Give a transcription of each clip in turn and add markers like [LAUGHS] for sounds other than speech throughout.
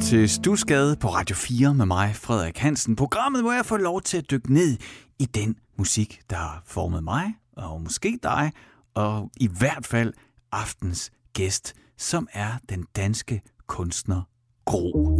til Stusgade på Radio 4 med mig, Frederik Hansen. Programmet, hvor jeg får lov til at dykke ned i den musik, der har formet mig, og måske dig, og i hvert fald aftens gæst, som er den danske kunstner Gro.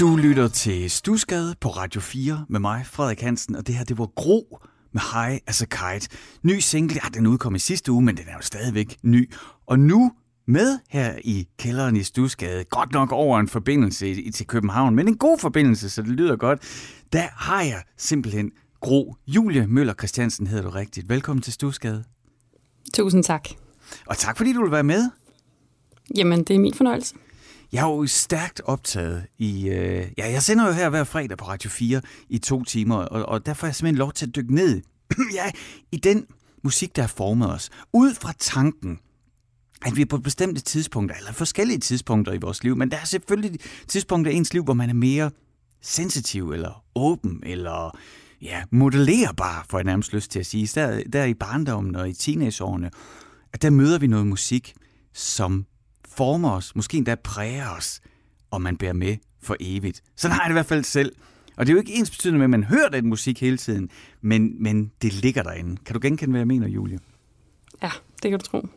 Lytter til Stusgade på Radio 4 med mig, Frederik Hansen, og det her, det var Gro med High as a Kite. Ny single, ja, den udkom i sidste uge, men den er jo stadigvæk ny. Og nu med her i kælderen i Stusgade, godt nok over en forbindelse til København, men en god forbindelse, så det lyder godt. Der har jeg simpelthen Gro Julie Møller Christiansen, hedder du rigtigt. Velkommen til Stusgade. Tusind tak. Og tak fordi du vil være med. Jamen, det er min fornøjelse. Jeg er jo stærkt optaget i... Øh, ja, jeg sender jo her hver fredag på Radio 4 i to timer, og, og derfor er jeg simpelthen lov til at dykke ned [CLEARS THROAT] ja, i den musik, der har formet os. Ud fra tanken, at vi på bestemte tidspunkter, eller forskellige tidspunkter i vores liv, men der er selvfølgelig tidspunkter i ens liv, hvor man er mere sensitiv, eller åben, eller ja, modellerbar, får jeg nærmest lyst til at sige. Der, der i barndommen og i teenageårene, at der møder vi noget musik, som former os, måske endda præger os, og man bærer med for evigt. Sådan har jeg det i hvert fald selv. Og det er jo ikke ens betydende med, at man hører den musik hele tiden, men, men det ligger derinde. Kan du genkende, hvad jeg mener, Julie? Ja, det kan du tro.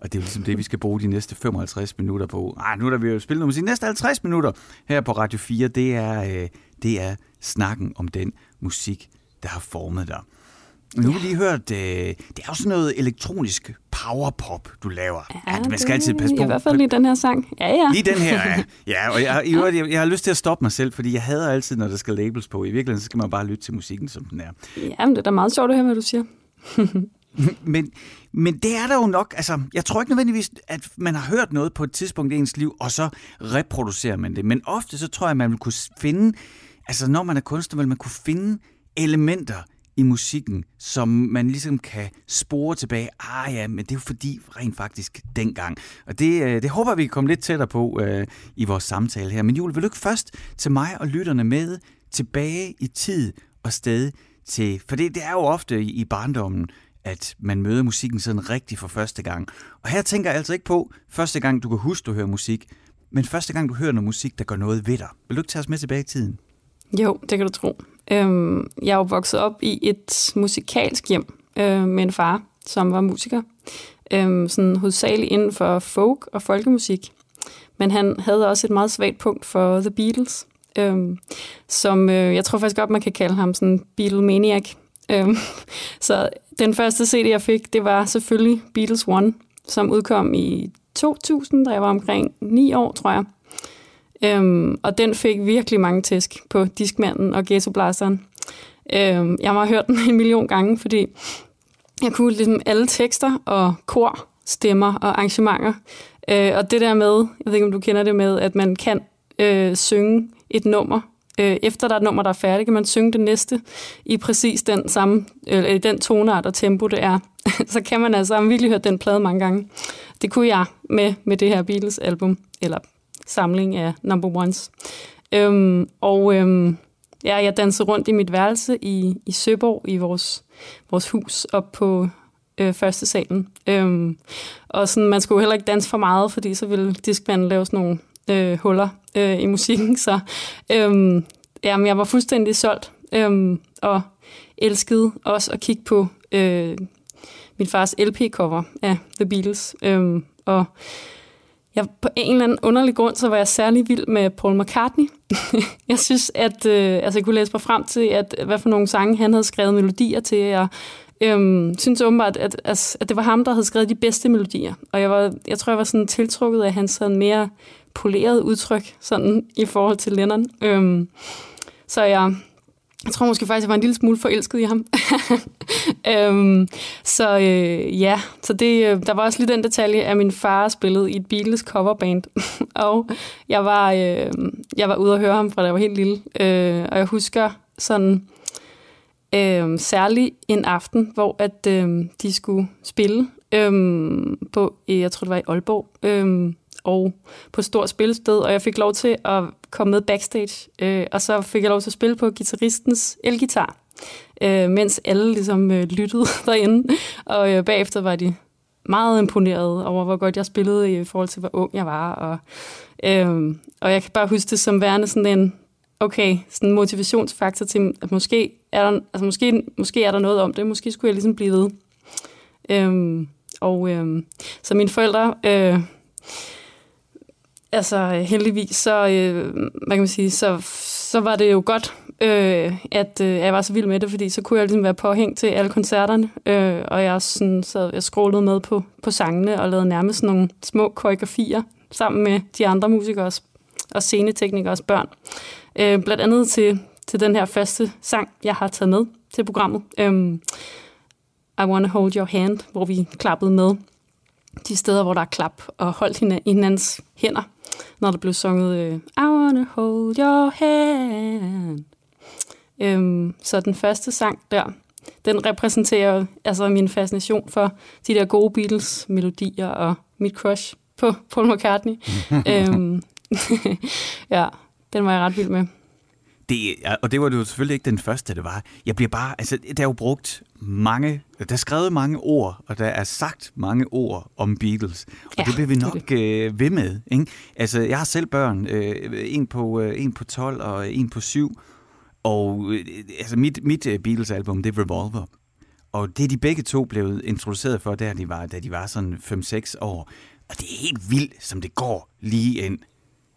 Og det er jo ligesom det, vi skal bruge de næste 55 minutter på. Ej, nu er der vi jo spillet noget musik. Næste 50 minutter her på Radio 4, det er, øh, det er snakken om den musik, der har formet dig. Nu har vi lige hørt, øh, det er jo sådan noget elektronisk powerpop, du laver. Ja, ja man skal altid passe på. I hvert fald lige den her sang. Ja, ja. Lige den her, ja. [LAUGHS] ja og jeg, jeg, jeg, jeg har lyst til at stoppe mig selv, fordi jeg hader altid, når der skal labels på. I virkeligheden så skal man bare lytte til musikken, som den er. Ja, men det er da meget sjovt at høre, hvad du siger. [LAUGHS] men, men det er der jo nok, altså, jeg tror ikke nødvendigvis, at man har hørt noget på et tidspunkt i ens liv, og så reproducerer man det. Men ofte så tror jeg, at man vil kunne finde, altså når man er kunstner, vil man kunne finde elementer i musikken, som man ligesom kan spore tilbage. Ah ja, men det er jo fordi rent faktisk dengang. Og det, øh, det håber vi kan komme lidt tættere på øh, i vores samtale her. Men Jule, vil du ikke først til mig og lytterne med tilbage i tid og sted til, for det, det er jo ofte i, i barndommen, at man møder musikken sådan rigtig for første gang. Og her tænker jeg altså ikke på første gang, du kan huske, du hører musik, men første gang, du hører noget musik, der gør noget ved dig. Vil du ikke tage os med tilbage i tiden? Jo, det kan du tro. Øhm, jeg er jo vokset op i et musikalsk hjem øh, med en far, som var musiker. Øhm, sådan hovedsageligt inden for folk og folkemusik. Men han havde også et meget svagt punkt for The Beatles, øhm, som øh, jeg tror faktisk godt, man kan kalde ham sådan Beatlemaniac. Øhm, [LAUGHS] så den første CD, jeg fik, det var selvfølgelig Beatles One, som udkom i 2000, da jeg var omkring 9 år, tror jeg. Øhm, og den fik virkelig mange tæsk på Diskmanden og Ghettoblasteren. Øhm, jeg har hørt den [LAUGHS] en million gange, fordi jeg kunne ligesom alle tekster og kor, stemmer og arrangementer. Øh, og det der med, jeg ved ikke om du kender det med, at man kan øh, synge et nummer øh, efter der er et nummer, der er færdigt, kan man synge det næste i præcis den samme, øh, den tonart og tempo, det er. [LAUGHS] så kan man altså virkelig hørt den plade mange gange. Det kunne jeg med, med det her Beatles-album, eller samling af number ones. Øhm, og øhm, ja, jeg dansede rundt i mit værelse i, i Søborg, i vores, vores hus, op på øh, første salen. Øhm, og sådan, man skulle heller ikke danse for meget, fordi så ville diskmanden lave sådan nogle øh, huller øh, i musikken. [LAUGHS] Så øhm, jamen, jeg var fuldstændig solgt øhm, og elskede også at kigge på øh, min fars LP-cover af The Beatles. Øhm, og jeg, på en eller anden underlig grund, så var jeg særlig vild med Paul McCartney. [LAUGHS] jeg synes, at øh, altså, jeg kunne læse mig frem til, at hvad for nogle sange han havde skrevet melodier til. Jeg øhm, synes åbenbart, at, at, at det var ham, der havde skrevet de bedste melodier. Og jeg, var, jeg tror, jeg var sådan tiltrukket af hans sådan mere poleret udtryk sådan i forhold til Lennon. Øhm, så jeg, jeg tror måske faktisk, jeg var en lille smule forelsket i ham. [LAUGHS] øhm, så øh, ja, så det, øh, der var også lige den detalje, at min far spillede i et Beatles coverband. [LAUGHS] og jeg var, øh, jeg var ude og høre ham, fra da jeg var helt lille. Øh, og jeg husker sådan øh, særlig en aften, hvor at øh, de skulle spille øh, på, jeg tror det var i Aalborg. Øh, og på stort spilsted, og jeg fik lov til at komme med backstage, øh, og så fik jeg lov til at spille på guitaristens elgitar, øh, mens alle ligesom øh, lyttede [LAUGHS] derinde, og øh, bagefter var de meget imponeret over, hvor godt jeg spillede i forhold til, hvor ung jeg var, og, øh, og jeg kan bare huske det som værende sådan en, okay, sådan en motivationsfaktor til, at måske er der, altså måske, måske er der noget om det, måske skulle jeg ligesom blive ved. Øh, og øh, så mine forældre... Øh, altså øh, heldigvis, så, øh, hvad kan man sige, så, så var det jo godt, øh, at øh, jeg var så vild med det, fordi så kunne jeg ligesom være påhængt til alle koncerterne, øh, og jeg, sådan, så jeg scrollede med på, på sangene og lavede nærmest nogle små koreografier sammen med de andre musikere og sceneteknikers børn. Øh, blandt andet til, til den her første sang, jeg har taget med til programmet. Øh, I Wanna Hold Your Hand, hvor vi klappede med de steder, hvor der er klap og holdt hinandens hænder, når der blev sunget øh, I wanna hold your hand. Øhm, så den første sang der, den repræsenterer altså min fascination for de der gode Beatles-melodier og mit crush på Paul McCartney. [LAUGHS] øhm, [LAUGHS] ja, den var jeg ret vild med. Det, og det var jo selvfølgelig ikke den første, det var. Jeg bliver bare, altså, der er jo brugt mange, der er skrevet mange ord, og der er sagt mange ord om Beatles. Og ja, det bliver vi nok det. Øh, ved med. Ikke? Altså, jeg har selv børn, øh, en, på, øh, en på 12 og en på 7. Og øh, altså, mit, mit øh, Beatles-album, det er Revolver. Og det er de begge to blevet introduceret for, da de var, da de var sådan 5-6 år. Og det er helt vildt, som det går lige ind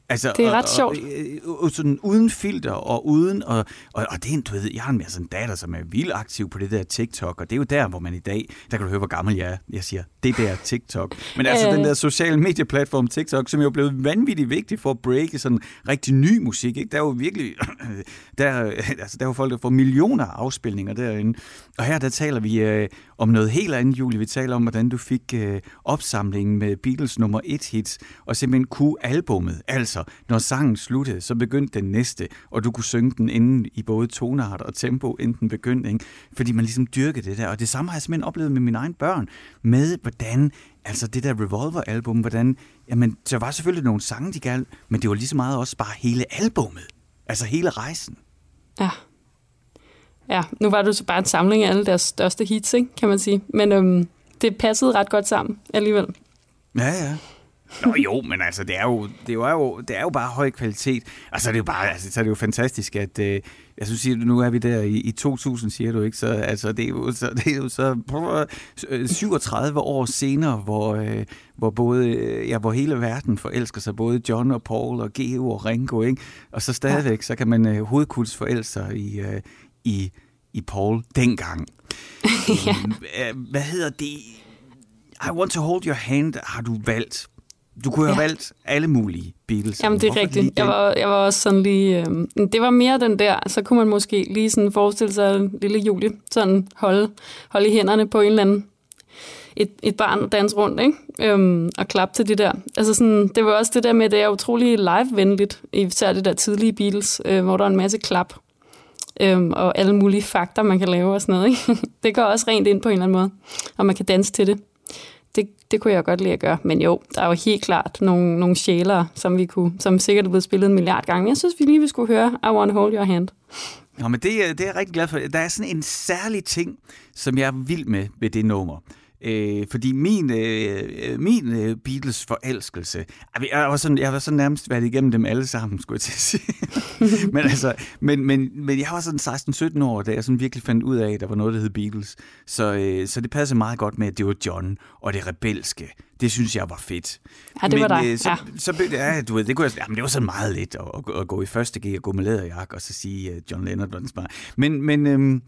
Altså, Det er ret og, sjovt. Og, og, sådan uden filter og uden... Og, og, og det er en, du ved, jeg har en, altså en datter, som er vildt aktiv på det der TikTok, og det er jo der, hvor man i dag, der kan du høre, hvor gammel jeg er. Jeg siger, det der TikTok. Men altså Øh. den der sociale medieplatform TikTok, som jo er blevet vanvittigt vigtig for at breake sådan rigtig ny musik. Ikke? Der er jo virkelig... [CLEARS THROAT] Der, er- altså, der er jo folk, der får millioner af afspilninger derinde. Og her der taler vi øh, om noget helt andet, Julie. Vi taler om, hvordan du fik øh, opsamlingen med Beatles nummer et hits, og simpelthen kunne albummet. Altså, når sangen sluttede, så begyndte den næste, og du kunne synge den inden i både tonart og tempo, inden den begyndte. Ikke? Fordi man ligesom dyrkede det der. Og det samme har jeg simpelthen oplevet med mine egne børn, med hvordan, altså det der Revolver-album, hvordan, jamen, der var selvfølgelig nogle sange, de galt, men det var lige så meget også bare hele albummet. Altså hele rejsen. Ja. Ja, nu var det så bare en samling af alle deres største hits, ikke, kan man sige. Men øhm, det passede ret godt sammen alligevel. Ja, ja. Nå jo, men altså, det er jo, det er jo, det er jo bare høj kvalitet. Altså, det er jo bare, altså, så er det jo fantastisk, at, øh, jeg synes, nu er vi der i, i 2000, siger du ikke, så altså, det er jo så, det er jo så prøv, øh, 37 år senere, hvor, øh, hvor både, øh, ja, hvor hele verden forelsker sig, både John og Paul og Geo og Ringo, ikke? Og så stadigvæk, så kan man øh, hovedkuls forelske sig i, øh, i, i Paul dengang. [LAUGHS] ja. Øh, Hvad hedder det? I Want to Hold Your Hand har du valgt. Du kunne have Ja. valgt alle mulige Beatles. Jamen, det er Hvorfor rigtigt. Jeg var, jeg var også sådan lige... Øh, det var mere den der, så kunne man måske lige sådan forestille sig en lille Julie, sådan holde, holde i hænderne på en eller anden et, et barn og danse rundt, ikke? Øhm, og klappe til det der. Altså sådan, det var også det der med, at det er utrolig live-venligt, især det der tidlige Beatles, øh, hvor der er en masse klap øhm, og alle mulige fakter, man kan lave og sådan noget. Ikke? [LAUGHS] det går også rent ind på en eller anden måde, og man kan danse til det. Det, kunne jeg godt lide at gøre. Men jo, der er jo helt klart nogle, nogle sjæler, som, vi kunne, som sikkert er blevet spillet en milliard gange. Jeg synes, vi lige vi skulle høre I Want to Hold Your Hand. Nå, men det, øh, det er jeg rigtig glad for. Der er sådan en særlig ting, som jeg er vild med ved det nummer. Øh, fordi min, øh, min øh, Beatles forelskelse, jeg var, sådan, jeg var sådan nærmest været igennem dem alle sammen, skulle jeg til at sige. [LAUGHS] men, altså, men, men, men jeg var sådan 16-17 år, da jeg sådan virkelig fandt ud af, at der var noget, der hed Beatles. Så, øh, så det passede meget godt med, at det var John og det rebelske. Det synes jeg var fedt. Ja, det var men, dig. øh, så, Ja. så det, ja, du ved, det kunne jeg, jamen, det var sådan meget let at, at, at gå i første G og gå med læderjakke og så sige, at John Lennon var. Men, men, øhm,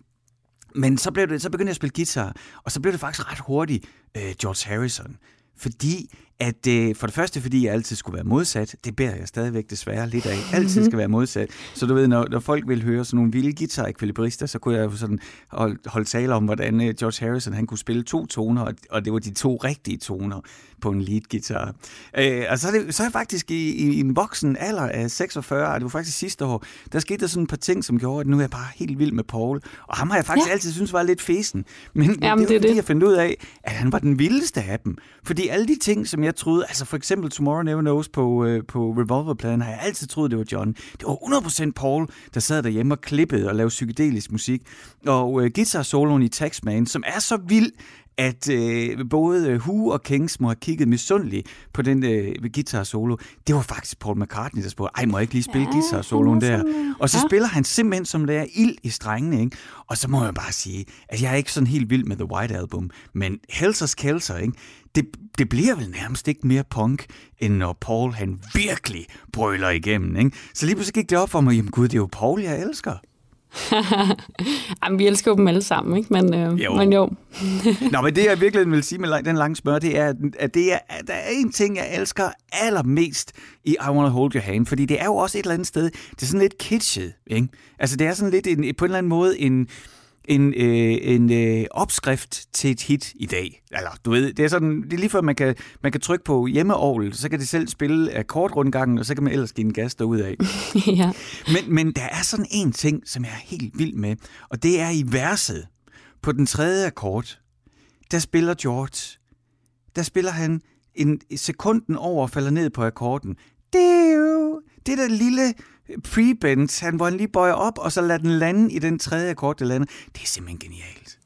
men så, blev det, så begyndte jeg at spille guitar, og så blev det faktisk ret hurtigt øh, George Harrison. Fordi at øh, for det første, fordi jeg altid skulle være modsat, det bærer jeg stadigvæk desværre lidt af, altid skal være modsat. Så du ved, når, når folk vil høre sådan nogle vilde guitar-ekvilibrister, så kunne jeg jo sådan holde, holde tale om, hvordan øh, George Harrison han kunne spille to toner, og, og det var de to rigtige toner på en lead guitar. Øh, og så er, det, så er jeg faktisk i, i en voksen alder af 46, og det var faktisk sidste år, der skete der sådan et par ting, som gjorde, at nu er jeg bare helt vild med Paul. Og ham har jeg faktisk ja. Altid synes var lidt fesen. Men, men Jamen, det, var, det fordi, det. jeg fandt ud af, at han var den vildeste af dem. Fordi alle de ting, som jeg troede, altså for eksempel Tomorrow Never Knows på, øh, på Revolver-pladen, har jeg altid troet, det var John. Det var 100% Paul, der sad derhjemme og klippede og lavede psykedelisk musik. Og øh, guitar-soloen i Taxman, som er så vild, at øh, både øh, Who og Kings må have kigget misundeligt på den øh, guitar solo. Det var faktisk Paul McCartney, der spurgte, ej, må jeg ikke lige spille Ja, guitar han soloen var der? sådan, Og så ja. spiller han simpelthen som der ild i strengene, ikke? Og så må jeg bare sige, at jeg er ikke sådan helt vild med The White Album, men Helter Skelter, ikke? Det, det bliver vel nærmest ikke mere punk, end når Paul han virkelig brøler igennem, ikke? Så lige pludselig gik det op for mig, jamen gud, det er jo Paul, jeg elsker. [LAUGHS] Jamen, vi elsker jo dem alle sammen, ikke? Men, øh, Jo. men jo. [LAUGHS] Nå, men det jeg virkelig vil sige med den lange smør, det er, at det er, at der er en ting, jeg elsker allermest i I Wanna Hold Your Hand, fordi det er jo også et eller andet sted, det er sådan lidt kitschet, ikke? Altså det er sådan lidt en, på en eller anden måde en, en, øh, en øh, opskrift til et hit i dag. Eller du ved, det er sådan, det er lige før man kan, man kan trykke på hjemmeovl, så kan det selv spille akkordrundgangen, og så kan man ellers give en gas derud af. [LAUGHS] ja. Men, men der er sådan en ting, som jeg er helt vild med, og det er i verset. På den tredje akkord, der spiller George, der spiller han en sekunden over og falder ned på akkorden. Det er jo det der lille pre-bend, han, hvor han lige bøjer op, og så lader den lande i den tredje akkord, der lander. Det er simpelthen genialt.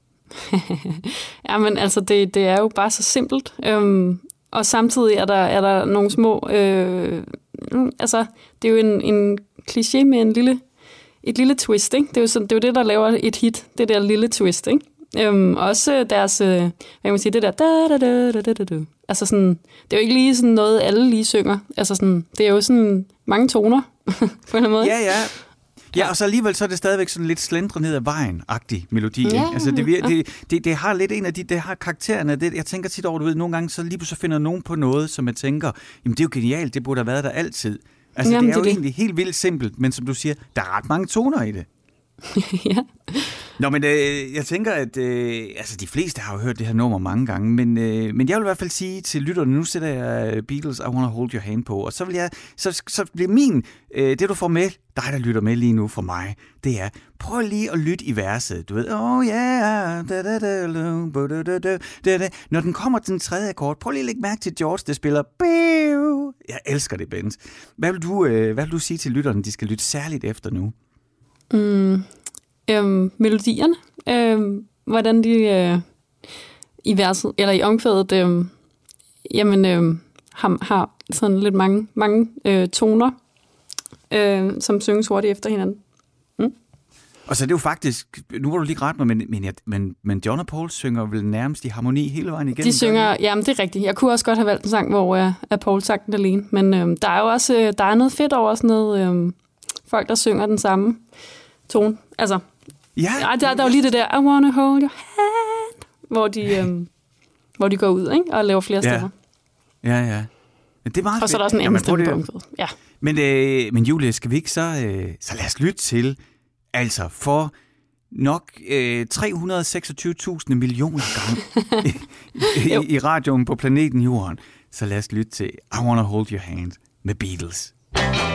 [LAUGHS] Ja, men altså, det, det er jo bare så simpelt. Øhm, og samtidig er der, er der nogle små... Øh, mm, altså, det er jo en, en kliché med en lille, et lille twist, ikke? Det er, jo sådan, det er jo det, der laver et hit, det der lille twist, ikke? Øhm, også deres, øh, hvad kan man sige, det der da, da, da, da, da, da, da. Altså sådan, det er jo ikke lige sådan noget, alle lige synger. Altså sådan, det er jo sådan mange toner [LAUGHS] på en eller anden måde. Ja, ja. Ja, og så alligevel så er det stadigvæk sådan lidt slendre ned ad vejen-agtig melodi. Ja? Altså det, det, det, det, har lidt en af de, det har karaktererne. Det, jeg tænker tit over, du ved, nogle gange så lige pludselig finder nogen på noget, som jeg tænker, jamen det er jo genialt, det burde have været der altid. Altså Jamen, det er jo det det. egentlig helt vildt simpelt, men som du siger, der er ret mange toner i det. [LAUGHS] ja. Nå, men øh, jeg tænker, at øh, altså, de fleste har jo hørt det her nummer mange gange, men, øh, men jeg vil i hvert fald sige til lytterne, nu sætter jeg øh, Beatles, I Wanna Hold Your Hand på, og så vil jeg, så, så bliver min, øh, det du får med, dig der lytter med lige nu for mig, det er, prøv lige at lytte i verset, du ved, oh yeah, da, da, da, da, da, da, da, da, når den kommer til den tredje akkord, prøv lige at lægge mærke til George, der spiller, Biu. jeg elsker det, Benz. Hvad vil, du, øh, hvad vil du sige til lytterne, de skal lytte særligt efter nu? Mm, øhm, melodierne, øhm, hvordan de øh, i verset, eller i omkvædet, øhm, jamen, øhm, har, har sådan lidt mange, mange øh, toner, øh, som synges hurtigt efter hinanden. Og så er det jo faktisk, nu var du lige ret mig, men, men, jeg- men, men John og Paul synger vel nærmest i harmoni hele vejen igennem. De synger, jamen det er rigtigt. Jeg kunne også godt have valgt en sang, hvor øh, er Paul sagt den alene. Men øh, der er jo også øh, der er noget fedt over sådan noget, øh, folk, der synger den samme tone. Altså, Ja, ej, der, der er jo lige det der, I wanna hold your hand, hvor de, øh, hvor de går ud ikke? og laver flere Ja. stemmer. ja, ja. Men det er meget Og så er der også en anden stemme på omkvædet. Ja. Men, øh, men Julie, skal vi ikke så, øh, så lad os lytte til, altså for nok øh, 326.000 millioner gange [LAUGHS] i, i, i radioen på planeten Jorden, så lad os lytte til I Wanna Hold Your Hand med Beatles. Oh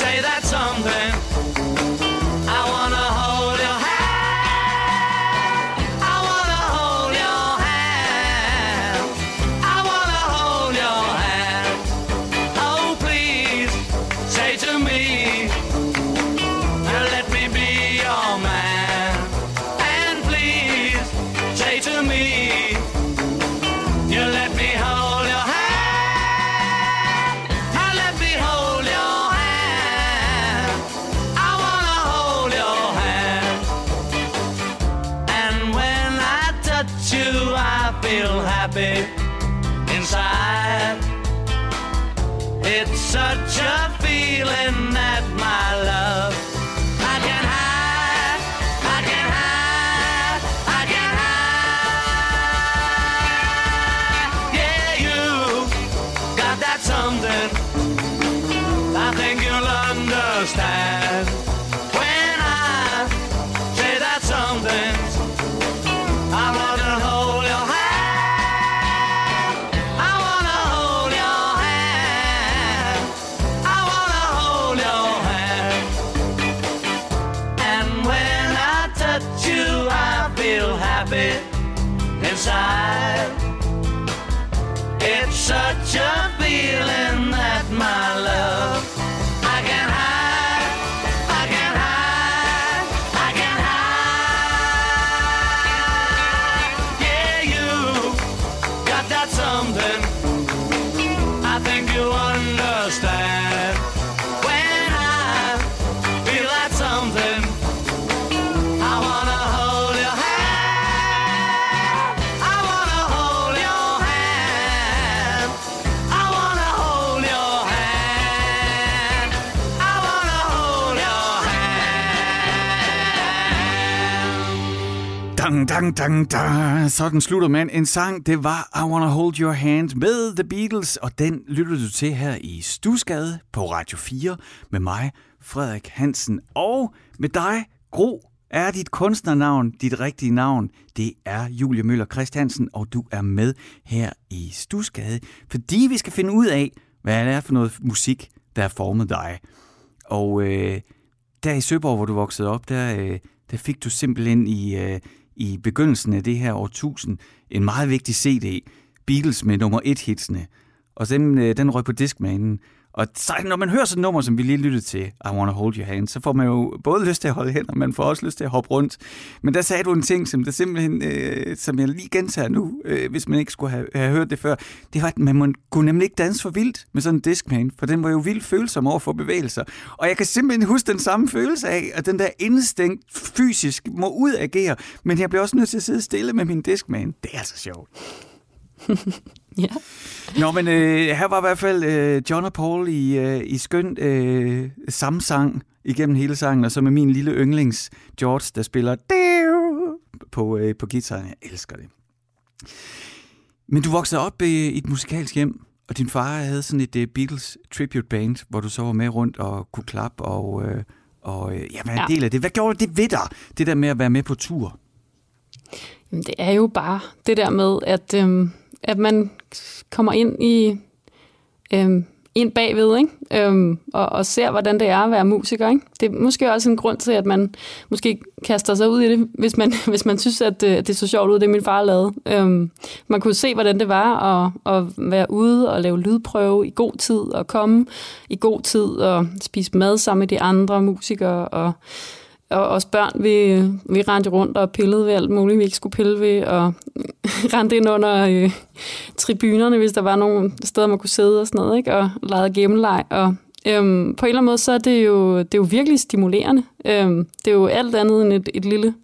say that something. side Jump Dang, dang, dang. Sådan slutter man en sang. Det var I Wanna Hold Your Hand med The Beatles, og den lytter du til her i Stusgade på Radio 4 med mig, Frederik Hansen, og med dig, Gro. Er dit kunstnernavn dit rigtige navn? Det er Julie Møller Christiansen, og du er med her i Stusgade, fordi vi skal finde ud af, hvad det er for noget musik, der har formet dig. Og øh, der i Søborg, hvor du voksede op, der, øh, der fik du simpelthen i, øh, i begyndelsen af det her årtusind en meget vigtig CD, Beatles med nummer et hitsene. Og den, øh, den røg på diskmanen. Og så, når man hører sådan et nummer, som vi lige lyttede til, I Wanna Hold Your Hand, så får man jo både lyst til at holde hænder, men får også lyst til at hoppe rundt. Men der sagde du en ting, som, det simpelthen, øh, som jeg lige gentager nu, øh, hvis man ikke skulle have, have hørt det før. Det var, at man må, kunne nemlig ikke danse for vildt med sådan en Discman, for den var jo vildt følsom over for bevægelser. Og jeg kan simpelthen huske den samme følelse af, at den der instinkt fysisk må udagere, men jeg bliver også nødt til at sidde stille med min Discman. Det er altså sjovt. [LAUGHS] Ja. Nå, men øh, her var i hvert fald øh, John og Paul i, øh, i skøn øh, samsang igennem hele sangen, og så med min lille yndlings George, der spiller på, øh, på guitaren. Jeg elsker det. Men du voksede op øh, i et musikalsk hjem, og din far havde sådan et øh, Beatles tribute band, hvor du så var med rundt og kunne klappe og, øh, og øh, ja, være en Ja. del af det. Hvad gjorde det ved dig, det der med at være med på tur? Jamen, det er jo bare det der med, at, øhm, at man kommer ind i øhm, ind bagved, ikke? Øhm, og, og ser, hvordan det er at være musiker. Ikke? Det er måske også en grund til, at man måske kaster sig ud i det, hvis man, [LAUGHS] hvis man synes, at øh, det, det så sjovt ud, det min far lavede. Øhm, man kunne se, hvordan det var at, at være ude og lave lydprøve i god tid, og komme i god tid, og spise mad sammen med de andre musikere, og og os børn, vi, vi rendte rundt og pillede ved alt muligt, vi ikke skulle pille ved, og [LAUGHS] rendte ind under øh, tribunerne, hvis der var nogle steder, man kunne sidde og sådan noget, ikke? og legede gemmeleg. Og øhm, på en eller anden måde, så er det jo, det er jo virkelig stimulerende. Øhm, det er jo alt andet end et, et, lille,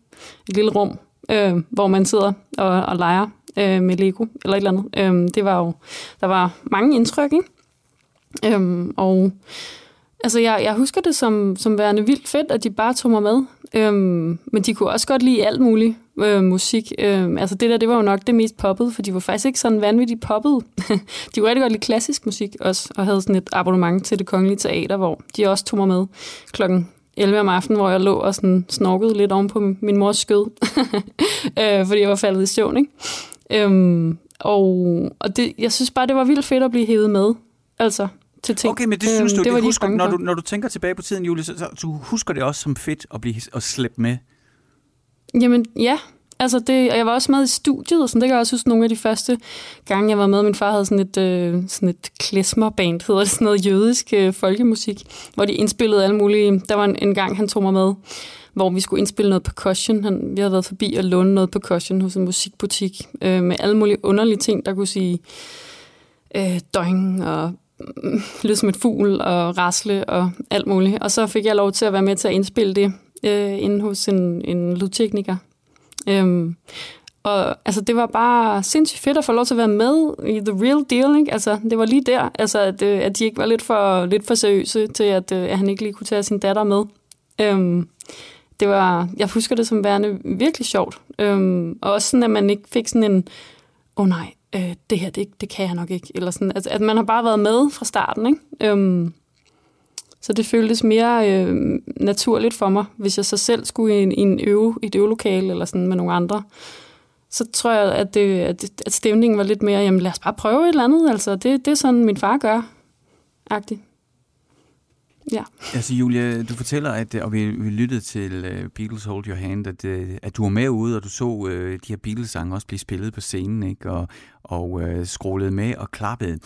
et lille rum, øh, hvor man sidder og, og leger øh, med Lego, eller et eller andet. Øhm, det var jo, der var mange indtryk, ikke? Øhm, og Altså, jeg, jeg husker det som, som værende vildt fedt, at de bare tog mig med. Øhm, men de kunne også godt lide alt muligt øh, musik. Øhm, altså, det der, det var jo nok det mest poppet, for de var faktisk ikke sådan vanvittigt poppet. [LAUGHS] de kunne rigtig godt lide klassisk musik også, og havde sådan et abonnement til det kongelige teater, hvor de også tog mig med klokken 11 om aftenen, hvor jeg lå og sådan snorkede lidt oven på min mors skød, [LAUGHS] øh, fordi jeg var faldet i søvn, ikke? Øhm, og og det, jeg synes bare, det var vildt fedt at blive hævet med, altså, til ting. Okay, men det synes Øhm, du, det, det de husker, når, du, når du tænker tilbage på tiden, Julie, så, så du husker det også som fedt at blive at slippe med. Jamen, ja. Altså, det, og jeg var også med i studiet, og sådan, det kan jeg også huske nogle af de første gange, jeg var med. Min far havde sådan et, øh, sådan et klesmerband, hedder det, sådan noget jødisk øh, folkemusik, hvor de indspillede alle mulige... Der var en, en gang, han tog mig med, hvor vi skulle indspille noget percussion. Han, vi havde været forbi og låne noget percussion hos en musikbutik, øh, med alle mulige underlige ting, der kunne sige øh, døgn og [LAUGHS] lyde som et fugl og rasle og alt muligt. Og så fik jeg lov til at være med til at indspille det øh, inde hos en, en lydtekniker. Øhm, og altså, det var bare sindssygt fedt at få lov til at være med i the real deal. Ikke? Altså, det var lige der, altså, at, øh, at de ikke var lidt for, lidt for seriøse til, at, øh, at han ikke lige kunne tage sin datter med. Øhm, det var, jeg husker det som værende virkelig sjovt. Øhm, og også sådan, at man ikke fik sådan en, åh oh, nej, øh, det her, det, det kan jeg nok ikke. Eller sådan, altså, at man har bare været med fra starten. Ikke? Øhm, så det føltes mere øh, naturligt for mig, hvis jeg så selv skulle i en, i en øve, et øvelokale eller sådan med nogle andre. Så tror jeg, at, det, at, at stemningen var lidt mere, jamen lad os bare prøve et eller andet. Altså, det, det er sådan, min far gør. Agtigt. Ja. Altså Julia, du fortæller, at, og vi, vi lyttede til uh, Beatles Hold Your Hand, at, uh, at du var med ude, og du så uh, de her Beatles-sange også blive spillet på scenen, ikke? og, og uh, scrollede med og klappede.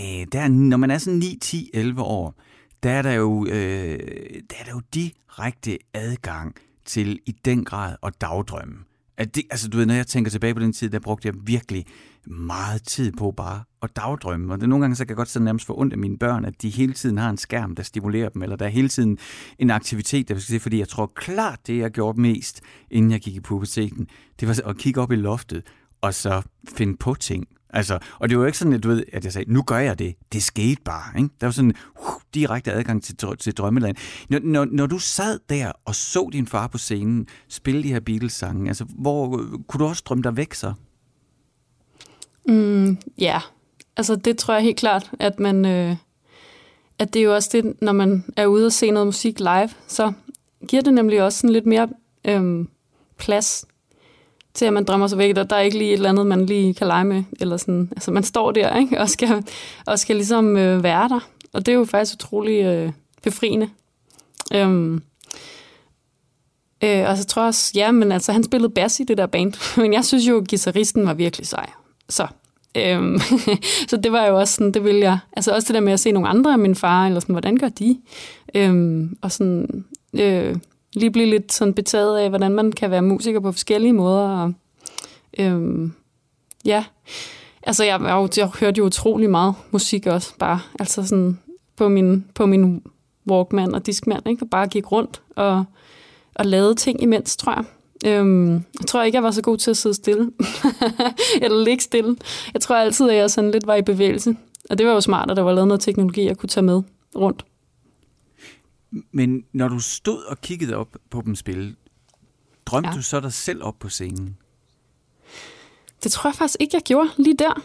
Uh, der, når man er sådan 9, 10, 11 år, der er der jo, uh, der er der jo direkte adgang til i den grad at dagdrømme. At det, altså du ved, når jeg tænker tilbage på den tid, der brugte jeg virkelig meget tid på bare at dagdrømme. Og det, nogle gange så kan jeg godt sådan nærmest få ondt af mine børn, at de hele tiden har en skærm, der stimulerer dem, eller der er hele tiden en aktivitet, der skal se, fordi jeg tror klart, det jeg gjorde mest, inden jeg gik i puberteten, det var at kigge op i loftet, og så finde på ting. Altså, og det var jo ikke sådan, at, du ved, at jeg sagde, nu gør jeg det. Det skete bare. Ikke? Der var sådan uh, direkte adgang til, til drømmeland. Når, når, når du sad der og så din far på scenen spille de her Beatles-sange, altså, hvor kunne du også drømme dig væk så? Mm, ja, altså det tror jeg helt klart, at man... Øh, at det er jo også det, når man er ude og se noget musik live, så giver det nemlig også sådan lidt mere øhm, plads til, at man drømmer sig væk, og der er ikke lige et eller andet, man lige kan lege med. Eller sådan. Altså man står der ikke? Og, skal, og skal ligesom øh, være der. Og det er jo faktisk utrolig øh, befriende. Øhm, øh, og så tror jeg også, ja, men altså han spillede bass i det der band. [LAUGHS] Men jeg synes jo, at guitaristen var virkelig sej. Så Øhm, [LAUGHS] så det var jo også sådan, det ville jeg, altså også det der med at se nogle andre af min far, eller sådan, hvordan gør de? Øhm, og sådan, øh, lige blive lidt sådan betaget af, hvordan man kan være musiker på forskellige måder. Og, øhm, ja, altså jeg, jeg, jeg hørte jo utrolig meget musik også, bare altså sådan på min, på min Walkman og Discman, ikke? og bare gik rundt og, og lavede ting imens, tror jeg. Øhm, jeg tror ikke, jeg var så god til at sidde stille. [LAUGHS] Eller ligge stille. Jeg tror altid, at jeg sådan lidt var i bevægelse. Og det var jo smart, at der var lavet noget teknologi, jeg kunne tage med rundt. Men når du stod og kiggede op på dem spille, drømte ja. Du så dig selv op på scenen? Det tror jeg faktisk ikke, jeg gjorde lige der.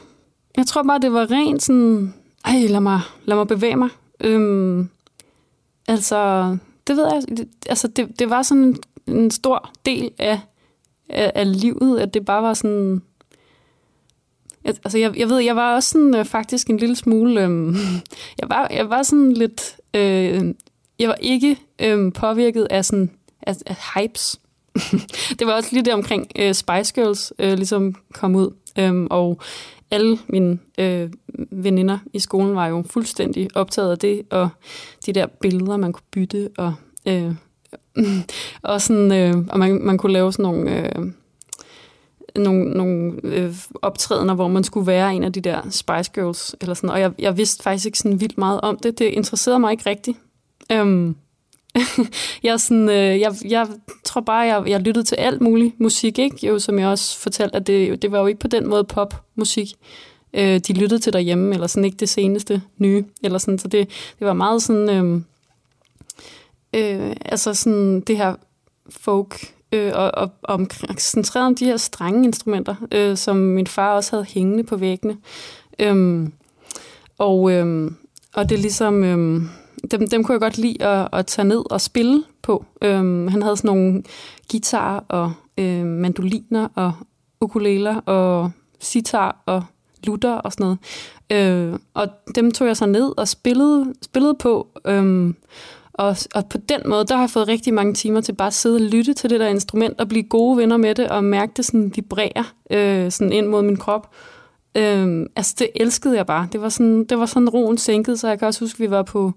Jeg tror bare, det var rent sådan, ej, lad mig, lad mig bevæge mig. Øhm, altså, det ved jeg, altså det, det var sådan en, stor del af, af, af livet, at det bare var sådan, altså jeg, jeg ved, jeg var også sådan øh, faktisk en lille smule, øh, [LAUGHS] jeg, var, jeg var sådan lidt, øh, jeg var ikke øh, påvirket af sådan, af, af hypes. [LAUGHS] det var også lige der omkring øh, Spice Girls øh, ligesom kom ud, øh, og alle mine øh, veninder i skolen var jo fuldstændig optaget af det, og de der billeder, man kunne bytte, og, øh, [LAUGHS] og, sådan, øh, og man, man kunne lave sådan nogle... Øh, nogle, nogle øh, optrædener, hvor man skulle være en af de der Spice Girls, eller sådan, og jeg, jeg vidste faktisk ikke sådan vildt meget om det. Det interesserede mig ikke rigtigt. Øhm, [LAUGHS] jeg, er sådan, øh, jeg, jeg tror bare, jeg, jeg lyttede til alt muligt musik, ikke? Jo, som jeg også fortalte, at det, det var jo ikke på den måde popmusik, øh, de lyttede til derhjemme, eller sådan ikke det seneste nye, eller sådan, så det, det var meget sådan, øh, øh, altså sådan det her folk, øh, og, og, og centreret om de her strenge instrumenter, øh, som min far også havde hængende på væggene. Øhm, og, øhm, og det er ligesom, øhm, dem, dem kunne jeg godt lide at, at tage ned og spille på. Øhm, han havde sådan nogle guitarer og øh, mandoliner og ukuleler og sitar og lutter og sådan noget. Øh, og dem tog jeg så ned og spillede, spillede på. Øhm, og, og på den måde, der har jeg fået rigtig mange timer til bare at sidde og lytte til det der instrument og blive gode venner med det og mærke det sådan vibrere øh, sådan ind mod min krop. Øh, altså det elskede jeg bare. Det var sådan, det var sådan roen sænket, så jeg kan også huske, at vi var på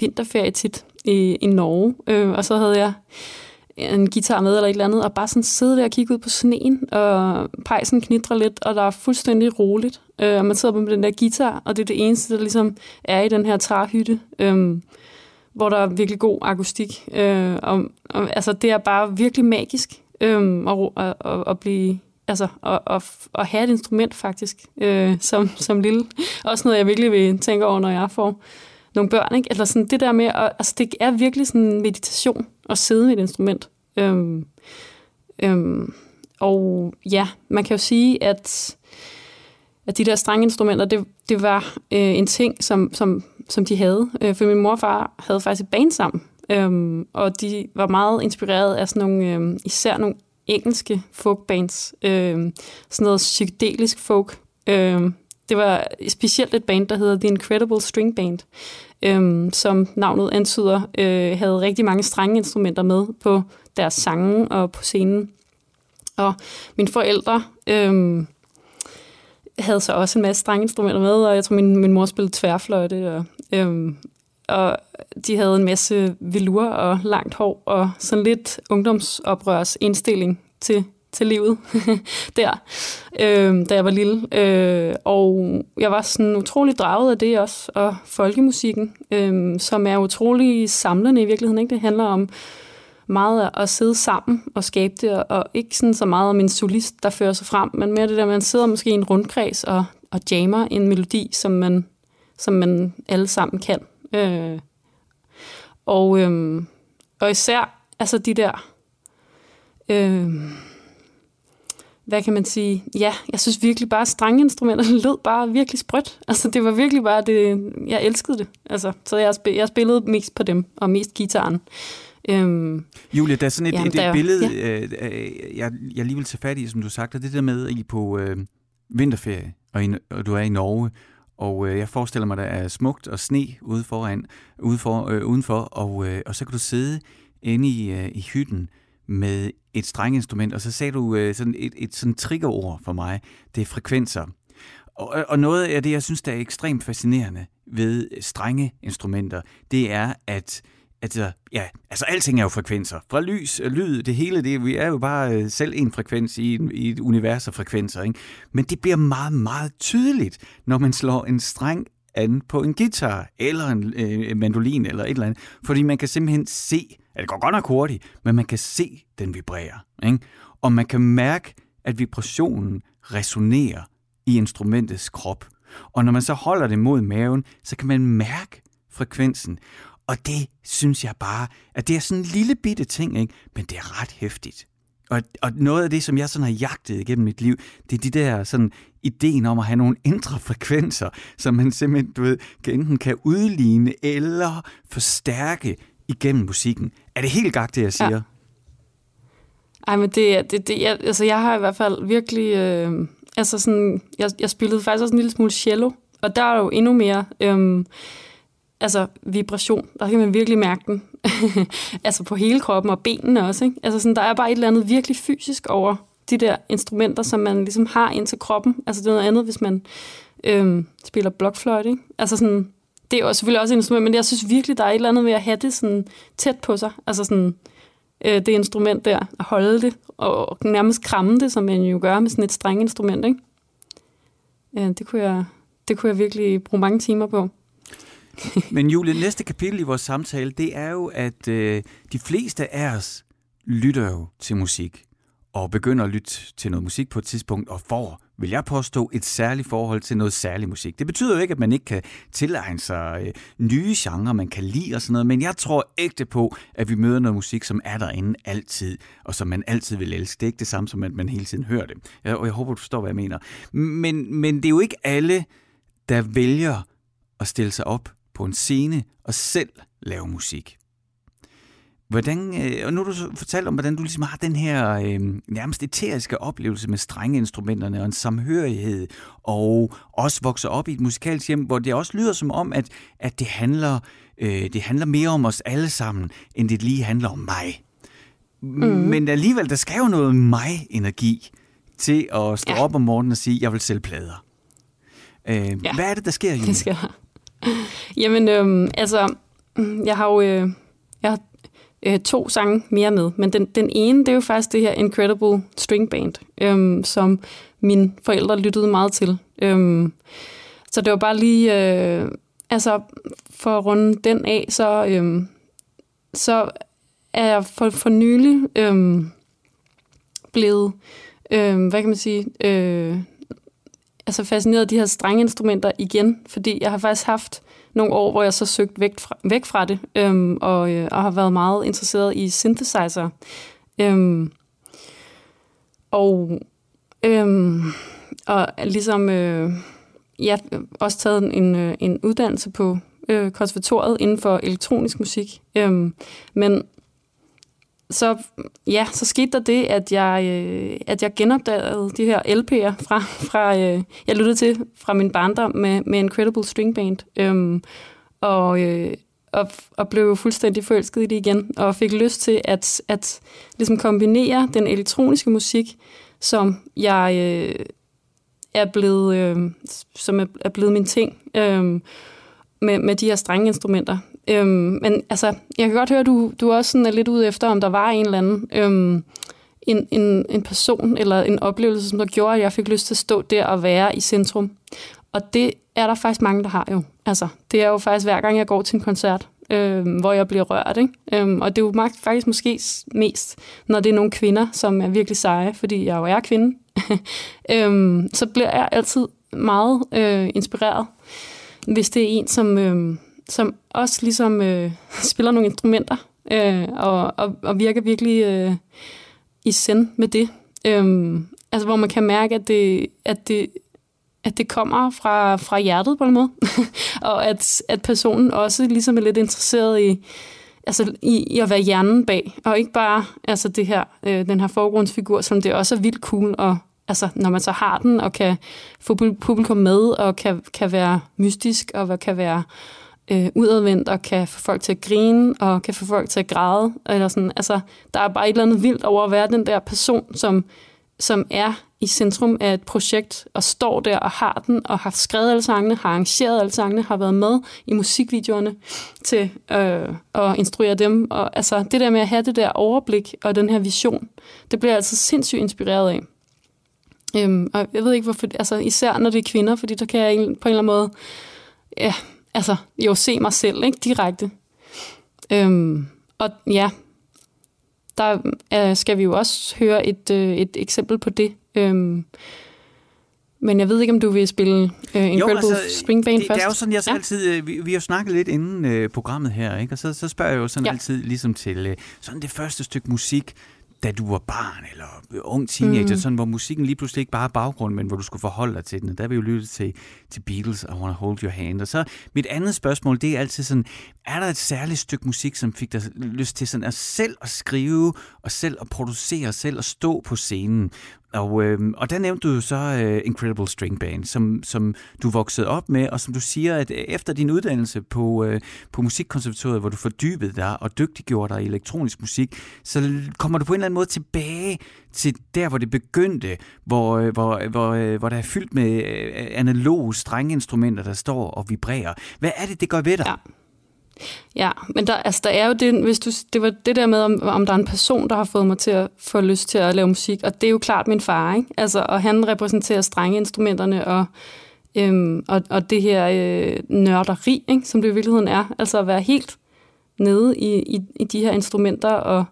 vinterferie tit i, i Norge, øh, og så havde jeg en guitar med eller et eller andet, og bare sådan sidde der og kigge ud på sneen, og pejsen knitrer lidt, og der er fuldstændig roligt. Øh, og man sidder med den der guitar, og det er det eneste, der ligesom er i den her træhytte. Øh, hvor der er virkelig god akustik. Øh, og, og, altså, det er bare virkelig magisk øh, at, at, at, at blive altså, at, at, at have et instrument faktisk, øh, som, som lille. Også noget, jeg virkelig vil tænke over, når jeg får nogle børn. Ikke? Eller sådan det der med, at, altså, det er virkelig sådan en meditation at sidde med et instrument. Øhm, øhm, og ja, man kan jo sige, at, at de der strenge instrumenter, det, det var øh, en ting, som, som, som de havde. Øh, for min morfar havde faktisk et band sammen, øhm, og de var meget inspireret af sådan nogle, øh, især nogle engelske folkbands. Øh, sådan noget psykedelisk folk. Øh, det var specielt et band, der hedder The Incredible String Band, øh, som navnet antyder, øh, havde rigtig mange strenge instrumenter med på deres sange og på scenen. Og mine forældre øh, havde så også en masse strenge instrumenter med, og jeg tror, min, min mor spillede tværfløjte, og, Øhm, og de havde en masse velur og langt hår, og sådan lidt ungdomsoprørs indstilling til, til livet [LAUGHS] der, øh, da jeg var lille. Øh, og jeg var sådan utrolig draget af det også, og folkemusikken, øh, som er utrolig samlende i virkeligheden. Ikke? Det handler om meget at sidde sammen og skabe det, og ikke sådan så meget om en solist, der fører sig frem, men mere det der, man sidder måske i en rundkreds og, og jammer en melodi, som man, som man alle sammen kan. Øh, og, øh, og især altså de der øh, hvad kan man sige? Ja, jeg synes virkelig bare, at strengeinstrumenter [LAUGHS] lød bare virkelig sprødt. Altså, det var virkelig bare det, jeg elskede det. Altså, så jeg, spil, jeg spillede mest på dem, og mest gitaren. Øhm, Julia, der er sådan et, Jamen, et, der et jo- billede, ja. øh, øh, jeg, jeg lige vil tage fat i, som du sagde, det der med, at I på øh, vinterferie, og, I, og du er i Norge, og øh, jeg forestiller mig, der er smukt og sne ude foran, ude for, øh, udenfor, og, øh, og så kan du sidde inde i, øh, i hytten med et strenginstrument, og så sagde du øh, sådan et, et sådan triggerord for mig, det er frekvenser. Og, og noget af det, jeg synes, der er ekstremt fascinerende ved strenge instrumenter, det er, at Altså, ja, altså alting er jo frekvenser. Fra lys, øh, lyd, det hele, det, vi er jo bare øh, selv en frekvens i, i et univers af frekvenser. Ikke? Men det bliver meget, meget tydeligt, når man slår en streng an på en guitar, eller en øh, mandolin, eller et eller andet. Fordi man kan simpelthen se, at det går godt nok hurtigt, men man kan se, den vibrerer. Ikke? Og man kan mærke, at vibrationen resonerer i instrumentets krop. Og når man så holder det mod maven, så kan man mærke frekvensen. Og det synes jeg bare, at det er sådan en lille bitte ting, ikke? men det er ret hæftigt. Og, og noget af det, som jeg sådan har jagtet igennem mit liv, det er de der sådan ideen om at have nogle indre frekvenser, som man simpelthen, du ved, kan enten kan udligne eller forstærke igennem musikken. Er det helt gagt, det jeg siger? Ja. Ej, men det, det, det jeg, altså jeg har i hvert fald virkelig, øh, altså sådan, jeg, jeg spillede faktisk også en lille smule cello, og der er jo endnu mere, øh, altså vibration, der kan man virkelig mærke den, [LAUGHS] altså på hele kroppen og benene også, ikke? Altså sådan, der er bare et eller andet virkelig fysisk over de der instrumenter, som man ligesom har ind til kroppen. Altså det er noget andet, hvis man øhm, spiller blokfløjte, ikke? Altså sådan, det er jo selvfølgelig også et instrument, men jeg synes virkelig, der er et eller andet ved at have det sådan tæt på sig. Altså sådan, øh, det instrument der, at holde det, og nærmest kramme det, som man jo gør med sådan et strenginstrument, ikke? Øh, det kunne jeg, det kunne jeg virkelig bruge mange timer på. [LAUGHS] Men Julie, næste kapitel i vores samtale, det er jo, at øh, de fleste af os lytter jo til musik og begynder at lytte til noget musik på et tidspunkt, og får, vil jeg påstå, et særligt forhold til noget særlig musik. Det betyder jo ikke, at man ikke kan tilegne sig øh, nye genrer, man kan lide og sådan noget, men jeg tror ægte på, at vi møder noget musik, som er derinde altid, og som man altid vil elske. Det er ikke det samme som, at man hele tiden hører det. Og jeg håber, du forstår, hvad jeg mener. Men, men det er jo ikke alle, der vælger at stille sig op på en scene og selv lave musik. Hvordan, øh, og nu har du fortalt om, hvordan du ligesom har den her øh, nærmest eteriske oplevelse med strenge instrumenterne og en samhørighed, og også vokser op i et musikalsk hjem, hvor det også lyder som om, at, at det, handler, øh, det handler mere om os alle sammen, end det lige handler om mig. Mm. Men alligevel, der skal jo noget mig-energi til at stå ja. op om morgenen og sige, jeg vil sælge plader. Øh, ja. Hvad er det, der sker, [LAUGHS] Julie? Det skal Jamen, øhm, altså, jeg har jo øh, jeg har, øh, to sange mere med, men den, den ene, det er jo faktisk det her Incredible String Band, øhm, som mine forældre lyttede meget til. Øhm, så det var bare lige, øh, altså, for at runde den af, så, øhm, så er jeg for, for nylig øhm, blevet, øhm, hvad kan man sige, øh, altså fascineret af de her strenge instrumenter igen, fordi jeg har faktisk haft nogle år, hvor jeg så søgt væk fra, væk fra det, øhm, og, øh, og har været meget interesseret i synthesizer. Øhm, og, øhm, og ligesom øh, jeg har også taget en, øh, en uddannelse på øh, konservatoriet inden for elektronisk musik. Øhm, men så, ja, så skete der det, at jeg, øh, at jeg genopdagede de her LP'er fra, fra øh, jeg lyttede til fra min barndom med, med Incredible String Band. Øhm, og, øh, og, og blev fuldstændig forelsket i det igen, og fik lyst til at, at ligesom kombinere den elektroniske musik, som jeg øh, er blevet, øh, som er, er blevet min ting, øh, med, med de her strenge instrumenter. Øhm, men altså, jeg kan godt høre, at du, du også sådan er lidt ude efter, om der var en eller anden øhm, en, en, en person eller en oplevelse, som der gjorde, at jeg fik lyst til at stå der og være i centrum. Og det er der faktisk mange, der har jo. Altså, det er jo faktisk hver gang, jeg går til en koncert, øhm, hvor jeg bliver rørt. Ikke? Øhm, og det er jo faktisk måske mest, når det er nogle kvinder, som er virkelig seje, fordi jeg jo er kvinde. [LAUGHS] øhm, så bliver jeg altid meget øh, inspireret, hvis det er en, som... Øh, som også ligesom øh, [LAUGHS] spiller nogle instrumenter øh, og, og, og virker virkelig øh, i send med det. Øh, altså hvor man kan mærke, at det, at det, at det kommer fra, fra hjertet på en måde, [LAUGHS] og at, at personen også ligesom er lidt interesseret i, altså i, i at være hjernen bag, og ikke bare altså det her, øh, den her forgrundsfigur, som det også er vildt cool, og altså, når man så har den, og kan få publikum med, og kan, kan være mystisk, og kan være øh, udadvendt og kan få folk til at grine og kan få folk til at græde. Eller sådan. Altså, der er bare et eller andet vildt over at være den der person, som, som er i centrum af et projekt, og står der og har den, og har skrevet alle sangene, har arrangeret alle sangene, har været med i musikvideoerne til øh, at instruere dem. Og altså, det der med at have det der overblik og den her vision, det bliver jeg altså sindssygt inspireret af. Øhm, og jeg ved ikke hvorfor, altså især når det er kvinder, fordi der kan jeg på en eller anden måde, ja, altså jo se mig selv, ikke, direkte. Øhm, og ja, der øh, skal vi jo også høre et, øh, et eksempel på det. Øhm, men jeg ved ikke, om du vil spille øh, Incredible jo, altså, Spring Band det, først? Det er jo sådan, jeg ja. altid... Øh, vi, vi har snakket lidt inden øh, programmet her, ikke? og så, så spørger jeg jo sådan ja. altid ligesom til øh, sådan det første stykke musik, da du var barn eller ung teenager, mm. sådan, hvor musikken lige pludselig ikke bare er baggrund, men hvor du skulle forholde dig til den. Der vil vi jo lytte til, til Beatles, I Wanna Hold Your Hand. Og så mit andet spørgsmål, det er altid sådan, er der et særligt stykke musik, som fik dig lyst til sådan at selv at skrive, og selv at producere, selv at stå på scenen? Og, øh, og der nævnte du så øh, Incredible String Band, som, som du voksede op med, og som du siger, at øh, efter din uddannelse på, øh, på Musikkonservatoriet, hvor du fordybede dig og dygtiggjorde dig i elektronisk musik, så kommer du på en eller anden måde tilbage til der, hvor det begyndte, hvor, øh, hvor, øh, hvor, øh, hvor der er fyldt med analoge strengeinstrumenter, der står og vibrerer. Hvad er det, det gør ved dig? Ja. Ja, men der, altså, der er jo det, hvis du, det var det der med, om, om der er en person, der har fået mig til at få lyst til at lave musik, og det er jo klart min far, ikke? Altså, og han repræsenterer strenge instrumenterne og, øhm, og, og det her øh, nørderi, ikke? som det i virkeligheden er. Altså at være helt nede i, i, i de her instrumenter og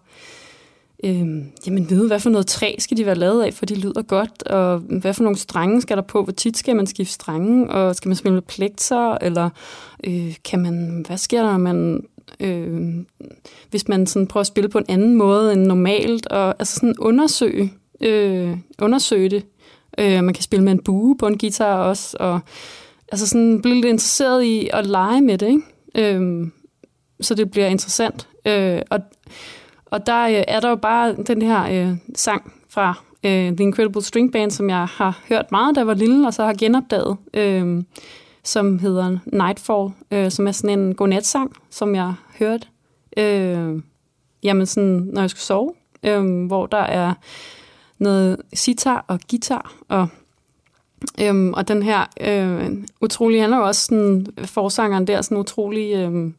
øh, jamen vide, hvad for noget træ skal de være lavet af, for de lyder godt, og hvad for nogle strenge skal der på, hvor tit skal man skifte strenge, og skal man spille med plekter, eller øh, kan man, hvad sker der, når man, øh, hvis man sådan prøver at spille på en anden måde end normalt, og altså sådan undersøge, øh, undersøge det. Øh, man kan spille med en bue på en guitar også, og altså sådan blive lidt interesseret i at lege med det, ikke? Øh, så det bliver interessant. Øh, og og der øh, er der jo bare den her øh, sang fra øh, The Incredible String Band, som jeg har hørt meget, da jeg var lille, og så har genopdaget, øh, som hedder Nightfall, øh, som er sådan en godnatsang, som jeg hørte, øh, jamen sådan, når jeg skulle sove, øh, hvor der er noget sitar og guitar, og Øhm, og den her øh, utrolig, han er jo også sådan, forsangeren der, sådan utrolig øh,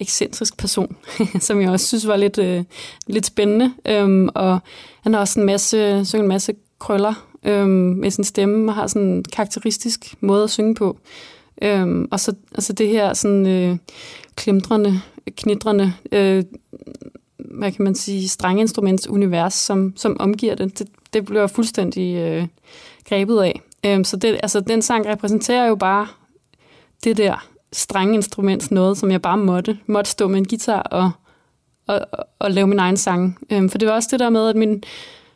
ekscentrisk person, [LAUGHS] som jeg også synes var lidt, øh, lidt spændende. Øhm, og han har også en masse, synger en masse krøller øhm, med sin stemme, og har sådan en karakteristisk måde at synge på. Øhm, og så altså det her sådan øh, klimtrende, knitrende, øh, hvad kan man sige, strengeinstruments univers, som, som omgiver det, det, det bliver fuldstændig øh, grebet af. Øhm, så det, altså, den sang repræsenterer jo bare det der instrument, noget, som jeg bare måtte. Måtte stå med en guitar og, og, og lave min egen sang. Øhm, for det var også det der med, at min,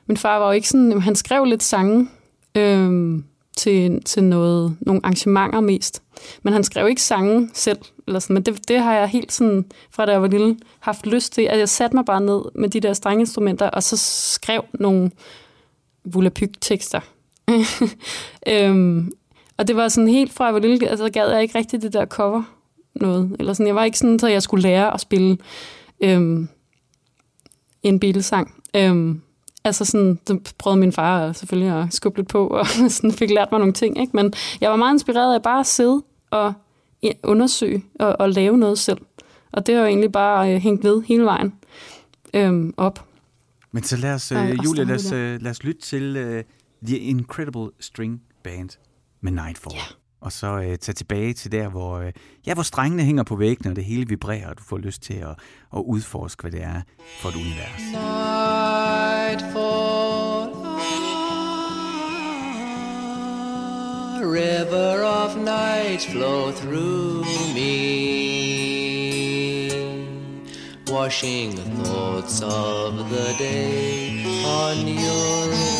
min far var jo ikke sådan... Han skrev lidt sange øhm, til, til noget, nogle arrangementer mest. Men han skrev ikke sange selv. Eller sådan, men det, det har jeg helt sådan, fra da jeg var lille, haft lyst til. At jeg satte mig bare ned med de der instrumenter, og så skrev nogle volapyk-tekster. [LAUGHS] øhm, og det var sådan helt fra jeg var lille, altså gad jeg ikke rigtig det der cover noget. Eller sådan, jeg var ikke sådan, at jeg skulle lære at spille øhm, en Beatles-sang. Øhm, altså sådan, så prøvede min far selvfølgelig at skubbe lidt på, [LAUGHS] og sådan fik lært mig nogle ting. Ikke? Men jeg var meget inspireret af bare at sidde og undersøge og, og lave noget selv. Og det har jo egentlig bare øh, hængt ved hele vejen øhm, op. Men så lad os, øh, Julia, lad os, øh, lad os lytte til uh, The Incredible String Band med Nightfall. Yeah. Og så øh, tage tilbage til der, hvor, øh, ja, hvor strengene hænger på væggene, og det hele vibrerer, og du får lyst til at, at udforske, hvad det er for et univers. Nightfall, river of night flow through me Washing thoughts of the day on your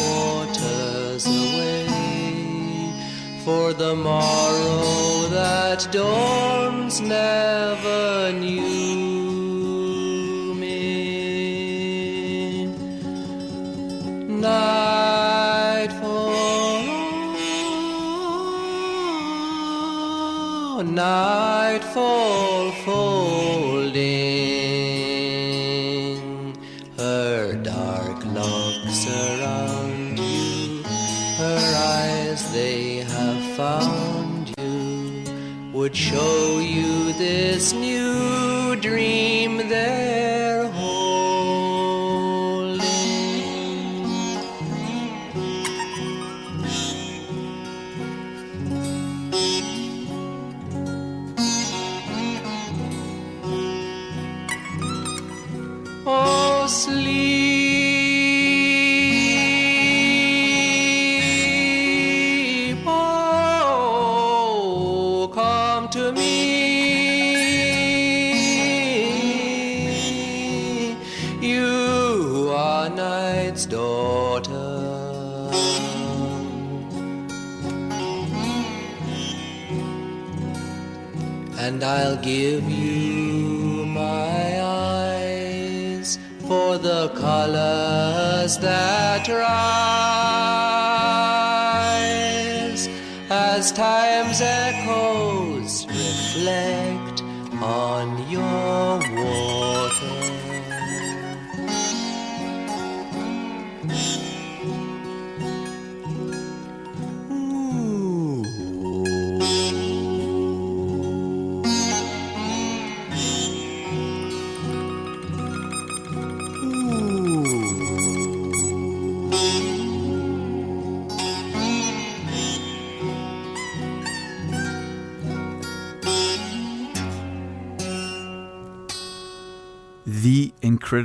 for the morrow that dawns never knew me. Nightfall, nightfall would show you this new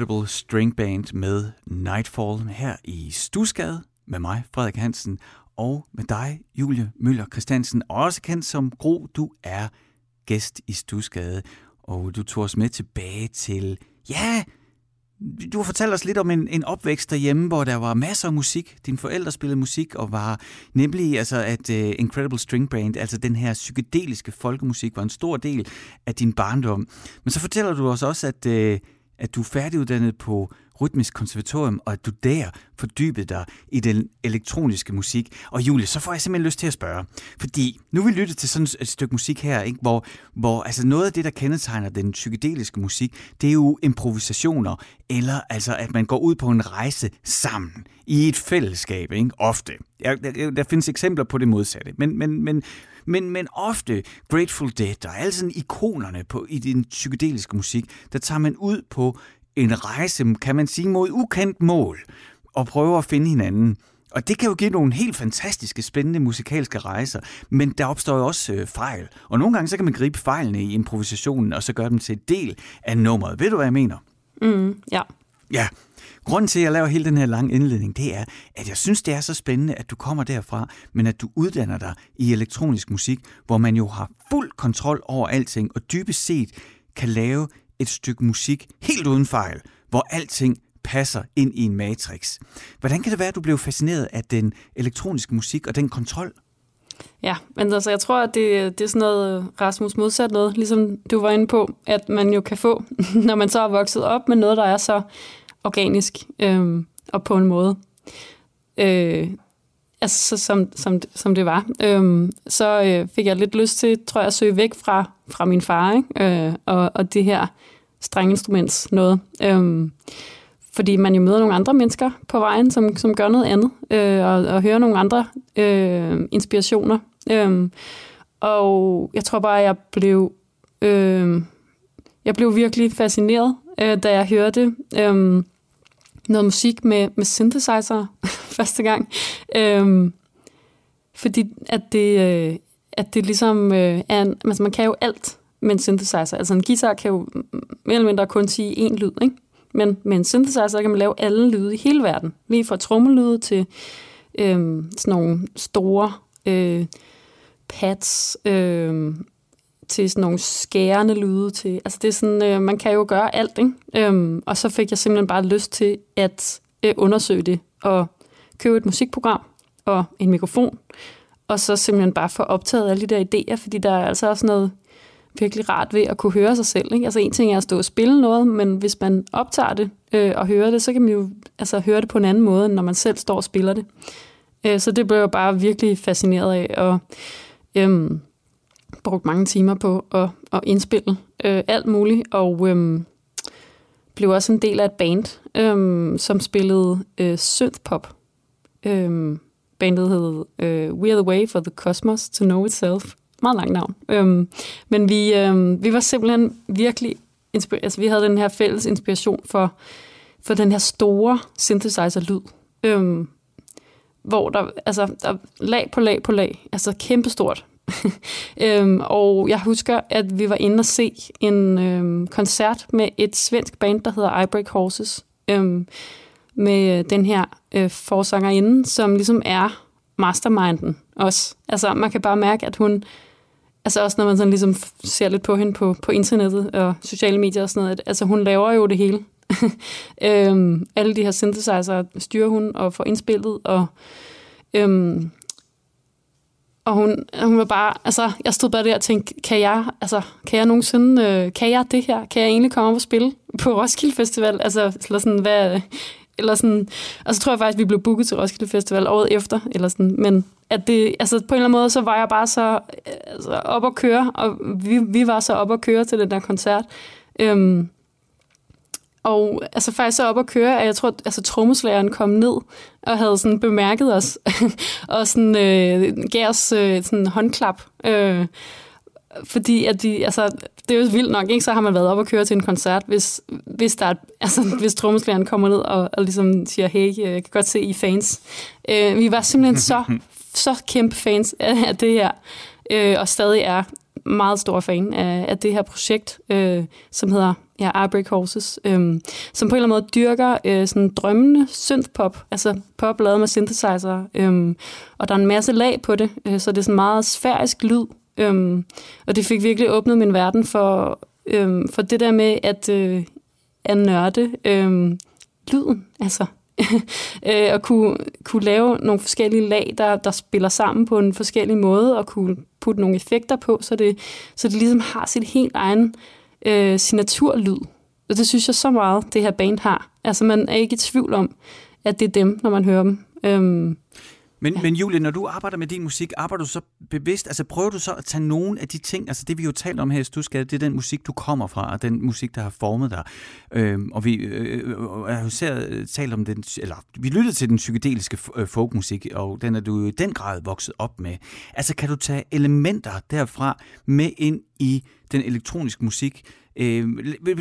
Incredible String Band med Nightfall her i Stusgade med mig, Frederik Hansen, og med dig, Julie Møller Christiansen, også kendt som Gro. Du er gæst i Stusgade, og du tog os med tilbage til, ja, du har fortalt os lidt om en, en opvækst derhjemme, hvor der var masser af musik. Dine forældre spillede musik, og var nemlig altså, at uh, Incredible String Band, altså den her psykedeliske folkemusik, var en stor del af din barndom. Men så fortæller du os også, at, uh, at du er færdiguddannet på Rytmisk Konservatorium, og at du der fordybede dig i den elektroniske musik. Og Julie, så får jeg simpelthen lyst til at spørge, fordi nu vil vi lytte til sådan et stykke musik her, ikke? Hvor, hvor altså noget af det, der kendetegner den psykedeliske musik, det er jo improvisationer, eller altså at man går ud på en rejse sammen i et fællesskab, ikke? ofte. Der, der, der findes eksempler på det modsatte, men, men, men, men, men ofte Grateful Dead og alle sådan ikonerne på, i den psykedeliske musik, der tager man ud på en rejse, kan man sige, mod ukendt mål, og prøver at finde hinanden. Og det kan jo give nogle helt fantastiske, spændende musikalske rejser, men der opstår jo også øh, fejl. Og nogle gange så kan man gribe fejlene i improvisationen, og så gøre dem til en del af nummeret. Ved du, hvad jeg mener? Mm, ja. Ja, grunden til, at jeg laver hele den her lange indledning, det er, at jeg synes, det er så spændende, at du kommer derfra, men at du uddanner dig i elektronisk musik, hvor man jo har fuld kontrol over alting, og dybest set kan lave et stykke musik helt uden fejl, hvor alting passer ind i en matrix. Hvordan kan det være, at du blev fascineret af den elektroniske musik og den kontrol? Ja, men altså, jeg tror, at det, det er sådan noget Rasmus modsat noget, ligesom du var inde på, at man jo kan få, [LAUGHS] når man så er vokset op med noget, der er så organisk øh, og på en måde, øh, altså så, som, som, som det var, øh, så øh, fik jeg lidt lyst til, tror jeg, at søge væk fra, fra min far ikke? Øh, og, og det her strenginstruments noget. Øh, fordi man jo møder nogle andre mennesker på vejen, som, som gør noget andet, øh, og, og hører nogle andre øh, inspirationer. Øh, og jeg tror bare, at jeg blev, øh, jeg blev virkelig fascineret, øh, da jeg hørte øh, noget musik med, med synthesizer [LAUGHS] første gang. Øhm, fordi at det, øh, at det ligesom øh, er en, altså man kan jo alt med en synthesizer. Altså en guitar kan jo mere eller mindre kun sige én lyd, ikke? Men med en synthesizer kan man lave alle lyde i hele verden. Lige fra trommelyde til øh, sådan nogle store øh, pads, øh, til sådan nogle skærende lyde. Til, altså det er sådan, øh, man kan jo gøre alt, ikke? Øhm, og så fik jeg simpelthen bare lyst til at øh, undersøge det og købe et musikprogram og en mikrofon, og så simpelthen bare få optaget alle de der idéer, fordi der er altså også noget virkelig rart ved at kunne høre sig selv. Ikke? Altså en ting er at stå og spille noget, men hvis man optager det øh, og hører det, så kan man jo altså, høre det på en anden måde, end når man selv står og spiller det. Øh, så det blev jeg bare virkelig fascineret af, og øh, brugt mange timer på at, at indspille øh, alt muligt, og øh, blev også en del af et band, øh, som spillede øh, synthpop. Øh, bandet hed øh, We Are The Way for the Cosmos to Know Itself, meget langt navn. Øh, men vi, øh, vi var simpelthen virkelig... Inspir- altså, vi havde den her fælles inspiration for, for den her store synthesizer-lyd. Øhm, hvor der, altså, der er lag på lag på lag, altså kæmpestort. [LAUGHS] øhm, og jeg husker, at vi var inde og se en øhm, koncert med et svensk band, der hedder I Break Horses, øhm, med øh, den her øh, forsangerinde, som ligesom er masterminden også. Altså, man kan bare mærke, at hun, altså også når man sådan ligesom ser lidt på hende på, på internettet og sociale medier og sådan noget, at, altså hun laver jo det hele. [LAUGHS] øhm, alle de her synthesizer styrer hun og får indspillet, og øhm, og hun, hun var bare, altså, jeg stod bare der og tænkte, kan jeg, altså, kan jeg nogensinde, øh, kan jeg det her? Kan jeg egentlig komme op og spille på Roskilde Festival? Altså, eller sådan, hvad, eller sådan, og så tror jeg faktisk, vi blev booket til Roskilde Festival året efter, eller sådan, men at det, altså på en eller anden måde, så var jeg bare så øh, altså, op at køre, og vi, vi var så op at køre til den der koncert. Øhm, og altså faktisk så op at køre, at jeg tror, at altså, trommeslageren kom ned og havde sådan bemærket os, [LAUGHS] og sådan øh, gav os øh, sådan håndklap. Øh, fordi at de, altså, det er jo vildt nok, ikke? så har man været op og køre til en koncert, hvis, hvis, der er, altså, hvis trommeslageren kommer ned og, og ligesom siger, hey, jeg kan godt se, I fans. Øh, vi var simpelthen så, [LAUGHS] så kæmpe fans af, af det her, øh, og stadig er meget stor fan af, af det her projekt, øh, som hedder ja, Arbrick Horses, øhm, som på en eller anden måde dyrker øh, sådan drømmende synthpop, altså pop lavet med synthesizer, øhm, og der er en masse lag på det, øh, så det er sådan meget sfærisk lyd, øhm, og det fik virkelig åbnet min verden for, øhm, for det der med at, øh, at nørde øhm, lyden, altså. [LAUGHS] Øh, at kunne, kunne lave nogle forskellige lag, der, der spiller sammen på en forskellig måde, og kunne putte nogle effekter på, så det, så det ligesom har sit helt egen øh, signaturlyd. Og det synes jeg så meget, det her band har. Altså man er ikke i tvivl om, at det er dem, når man hører dem. Øhm, men, ja. men Julie, når du arbejder med din musik, arbejder du så bevidst, altså prøver du så at tage nogle af de ting, altså det vi jo talt om her i Stusgade, det er den musik, du kommer fra, og den musik, der har formet dig. Øhm, og vi øh, øh, har jo især talt om den, eller vi lyttede til den psykedeliske øh, folkmusik, og den er du i den grad vokset op med. Altså kan du tage elementer derfra med ind i den elektroniske musik, Øh,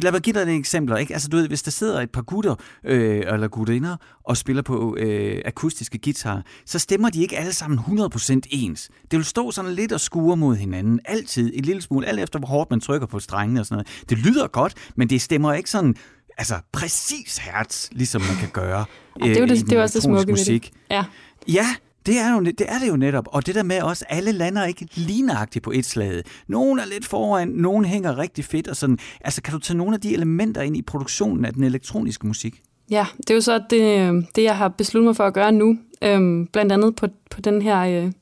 lad mig give dig et eksempel. Ikke? Altså, du ved, hvis der sidder et par gutter øh, eller guttinder og spiller på øh, akustiske guitar, så stemmer de ikke alle sammen 100% ens. Det vil stå sådan lidt og skure mod hinanden. Altid en lille smule, alt efter hvor hårdt man trykker på strengene og sådan noget. Det lyder godt, men det stemmer ikke sådan altså præcis hertz, ligesom man kan gøre ja, det er jo det, det er også det smukke musik. Ved det. Ja. Ja, det er, jo, det er det jo netop. Og det der med også, alle lander ikke lignagtigt på et slag. Nogle er lidt foran, nogle hænger rigtig fedt. Og sådan. Altså, kan du tage nogle af de elementer ind i produktionen af den elektroniske musik? Ja, det er jo så det, øh, det jeg har besluttet mig for at gøre nu. Øhm, blandt andet på, på den her øh,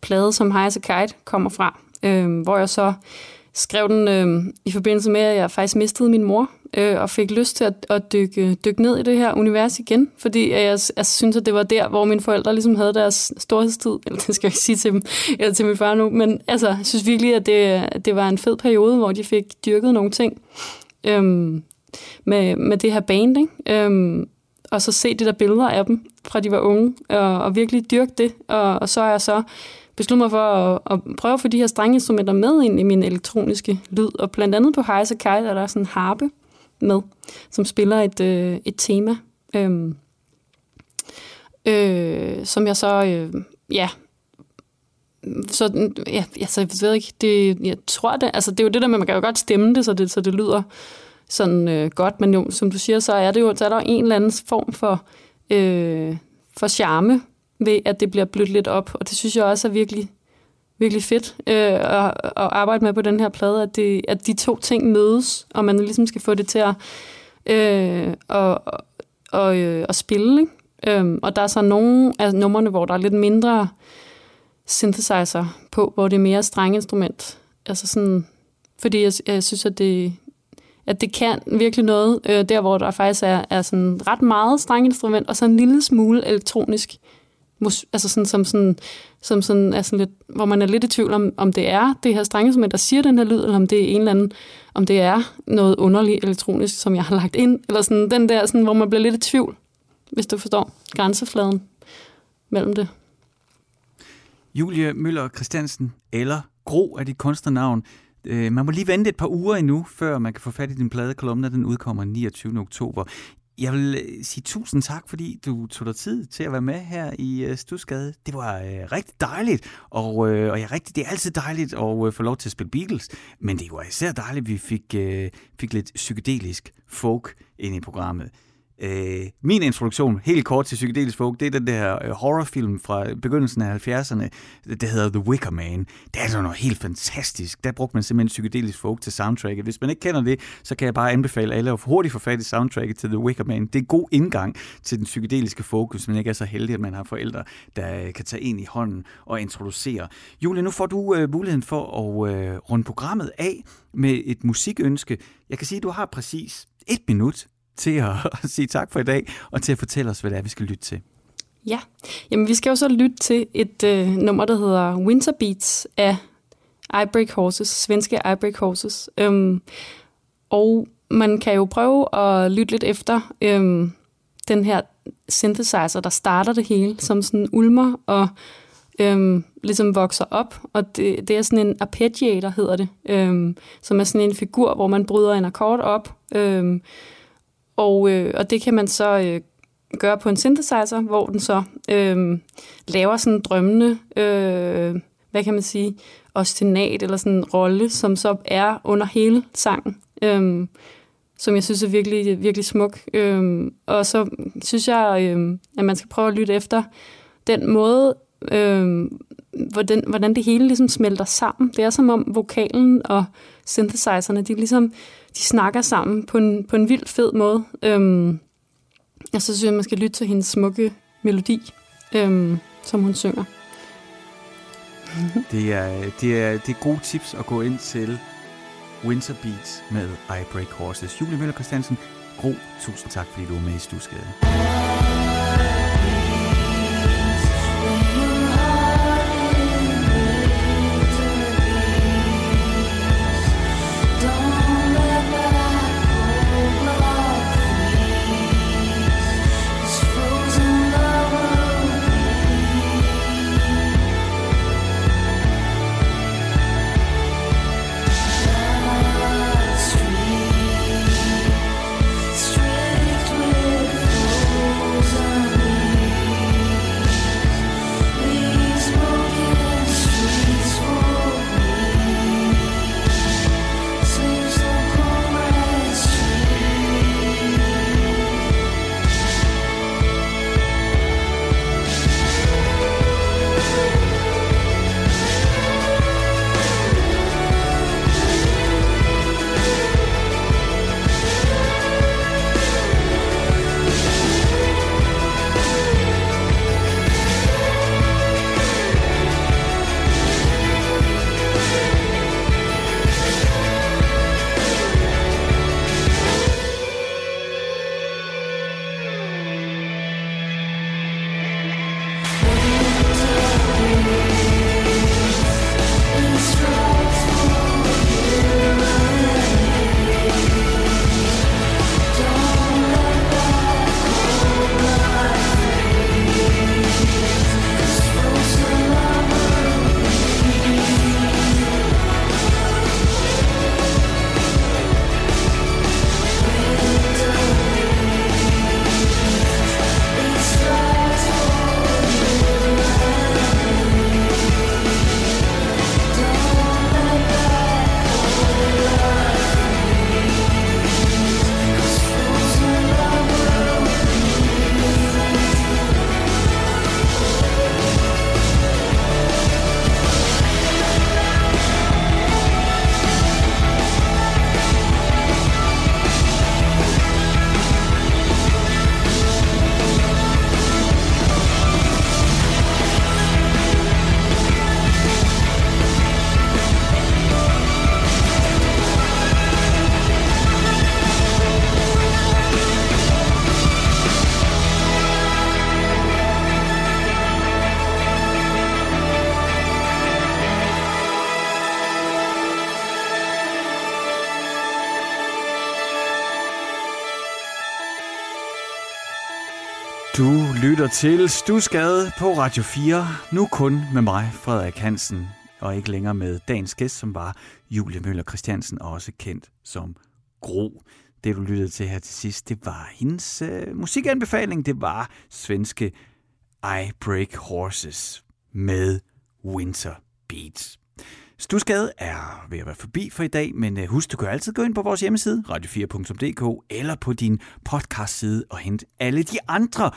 plade, som Highs Kite kommer fra. Øhm, hvor jeg så skrev den øh, i forbindelse med, at jeg faktisk mistede min mor, øh, og fik lyst til at, at dykke, dykke ned i det her univers igen, fordi jeg, jeg synes, at det var der, hvor mine forældre ligesom havde deres storhedstid, [LAUGHS] eller det skal jeg ikke sige til dem, eller til min far nu, men altså, jeg synes virkelig, at det, det var en fed periode, hvor de fik dyrket nogle ting øh, med, med det her band, ikke? Øh, og så se de der billeder af dem, fra de var unge, og, og virkelig dyrke det, og, og så er jeg så besluttet mig for at, at prøve at få de her strengeinstrumenter med ind i min elektroniske lyd. Og blandt andet på Heise Kite er der sådan en harpe med, som spiller et, øh, et tema, øh, øh, som jeg så, øh, ja, så, ja, altså, jeg ved ikke, det, jeg tror det, altså det er jo det der med, man kan jo godt stemme det, så det, så det lyder sådan øh, godt, men jo, som du siger, så er det jo, så er der en eller anden form for, øh, for charme ved, at det bliver blødt lidt op. Og det synes jeg også er virkelig, virkelig fedt øh, at, at arbejde med på den her plade, at, det, at de to ting mødes, og man ligesom skal få det til at, øh, og, og, øh, at spille. Ikke? Øh, og der er så nogle af numrene, hvor der er lidt mindre synthesizer på, hvor det er mere strengeinstrument. Altså sådan, fordi jeg, jeg synes, at det, at det kan virkelig noget, øh, der hvor der faktisk er, er sådan ret meget strengeinstrument, og så en lille smule elektronisk altså sådan, som sådan, som sådan, er sådan lidt, hvor man er lidt i tvivl om, om det er det her strengeinstrument, der siger den her lyd, eller om det er en eller anden, om det er noget underligt elektronisk, som jeg har lagt ind, eller sådan den der, sådan, hvor man bliver lidt i tvivl, hvis du forstår grænsefladen mellem det. Julie Møller Christiansen, eller Gro er dit kunstnernavn. Øh, man må lige vente et par uger endnu, før man kan få fat i din pladekolumne, den udkommer 29. oktober. Jeg vil øh, sige tusind tak, fordi du tog dig tid til at være med her i øh, Stusgade. Det var øh, rigtig dejligt, og, øh, og jeg, rigtig, det er altid dejligt at øh, få lov til at spille Beatles, men det var især dejligt, at vi fik, øh, fik lidt psykedelisk folk ind i programmet. Øh, min introduktion, helt kort til psykedelisk folk, det er den der øh, horrorfilm fra begyndelsen af 70'erne, det hedder The Wicker Man. Det er altså noget helt fantastisk. Der brugte man simpelthen psykedelisk folk til soundtracket. Hvis man ikke kender det, så kan jeg bare anbefale alle at hurtigt få fat i soundtracket til The Wicker Man. Det er en god indgang til den psykedeliske folk, hvis man ikke er så heldig, at man har forældre, der øh, kan tage en i hånden og introducere. Julie, nu får du øh, muligheden for at øh, runde programmet af med et musikønske. Jeg kan sige, at du har præcis et minut til at, [LAUGHS] at sige tak for i dag, og til at fortælle os, hvad det er, vi skal lytte til. Ja, jamen vi skal jo så lytte til et øh, nummer, der hedder Winter Beats af I Break Horses, svenske I Break Horses. Øhm, og man kan jo prøve at lytte lidt efter øhm, den her synthesizer, der starter det hele, som sådan ulmer og øhm, ligesom vokser op. Og det, det er sådan en arpeggiator, hedder det, øhm, som er sådan en figur, hvor man bryder en akkord op, øhm, og, øh, og det kan man så øh, gøre på en synthesizer, hvor den så øh, laver sådan drømmende, øh, hvad kan man sige, ostinat eller sådan en rolle, som så er under hele sangen. Øh, som jeg synes er virkelig, virkelig smuk. Øh, og så synes jeg, øh, at man skal prøve at lytte efter den måde, øh, hvordan, hvordan det hele ligesom smelter sammen. Det er som om vokalen og synthesizerne, de ligesom de snakker sammen på en, på en vild fed måde. Øhm, og så synes jeg, man skal lytte til hendes smukke melodi, øhm, som hun synger. Det er, det, er, det er gode tips at gå ind til Winter Beats med I Break Horses. Julie Møller Christiansen, Gro, tusind tak, fordi du var med i Stusgade. Lytter til Stusgade på Radio 4, nu kun med mig, Frederik Hansen. og ikke længere med dagens gæst, som var Julie Møller Christiansen, også kendt som Gro. Det, du lyttede til her til sidst, det var hendes øh, musikanbefaling. Det var svenske I Break Horses med Winter Beats. Stusgade er ved at være forbi for i dag, men øh, husk, du kan altid gå ind på vores hjemmeside, radio4.dk, eller på din podcast-side og hente alle de andre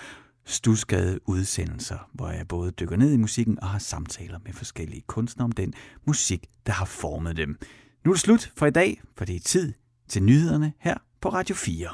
Stusgade udsendelser, hvor jeg både dykker ned i musikken og har samtaler med forskellige kunstnere om den musik, der har formet dem. Nu er det slut for i dag, for det er tid til nyhederne her på Radio 4.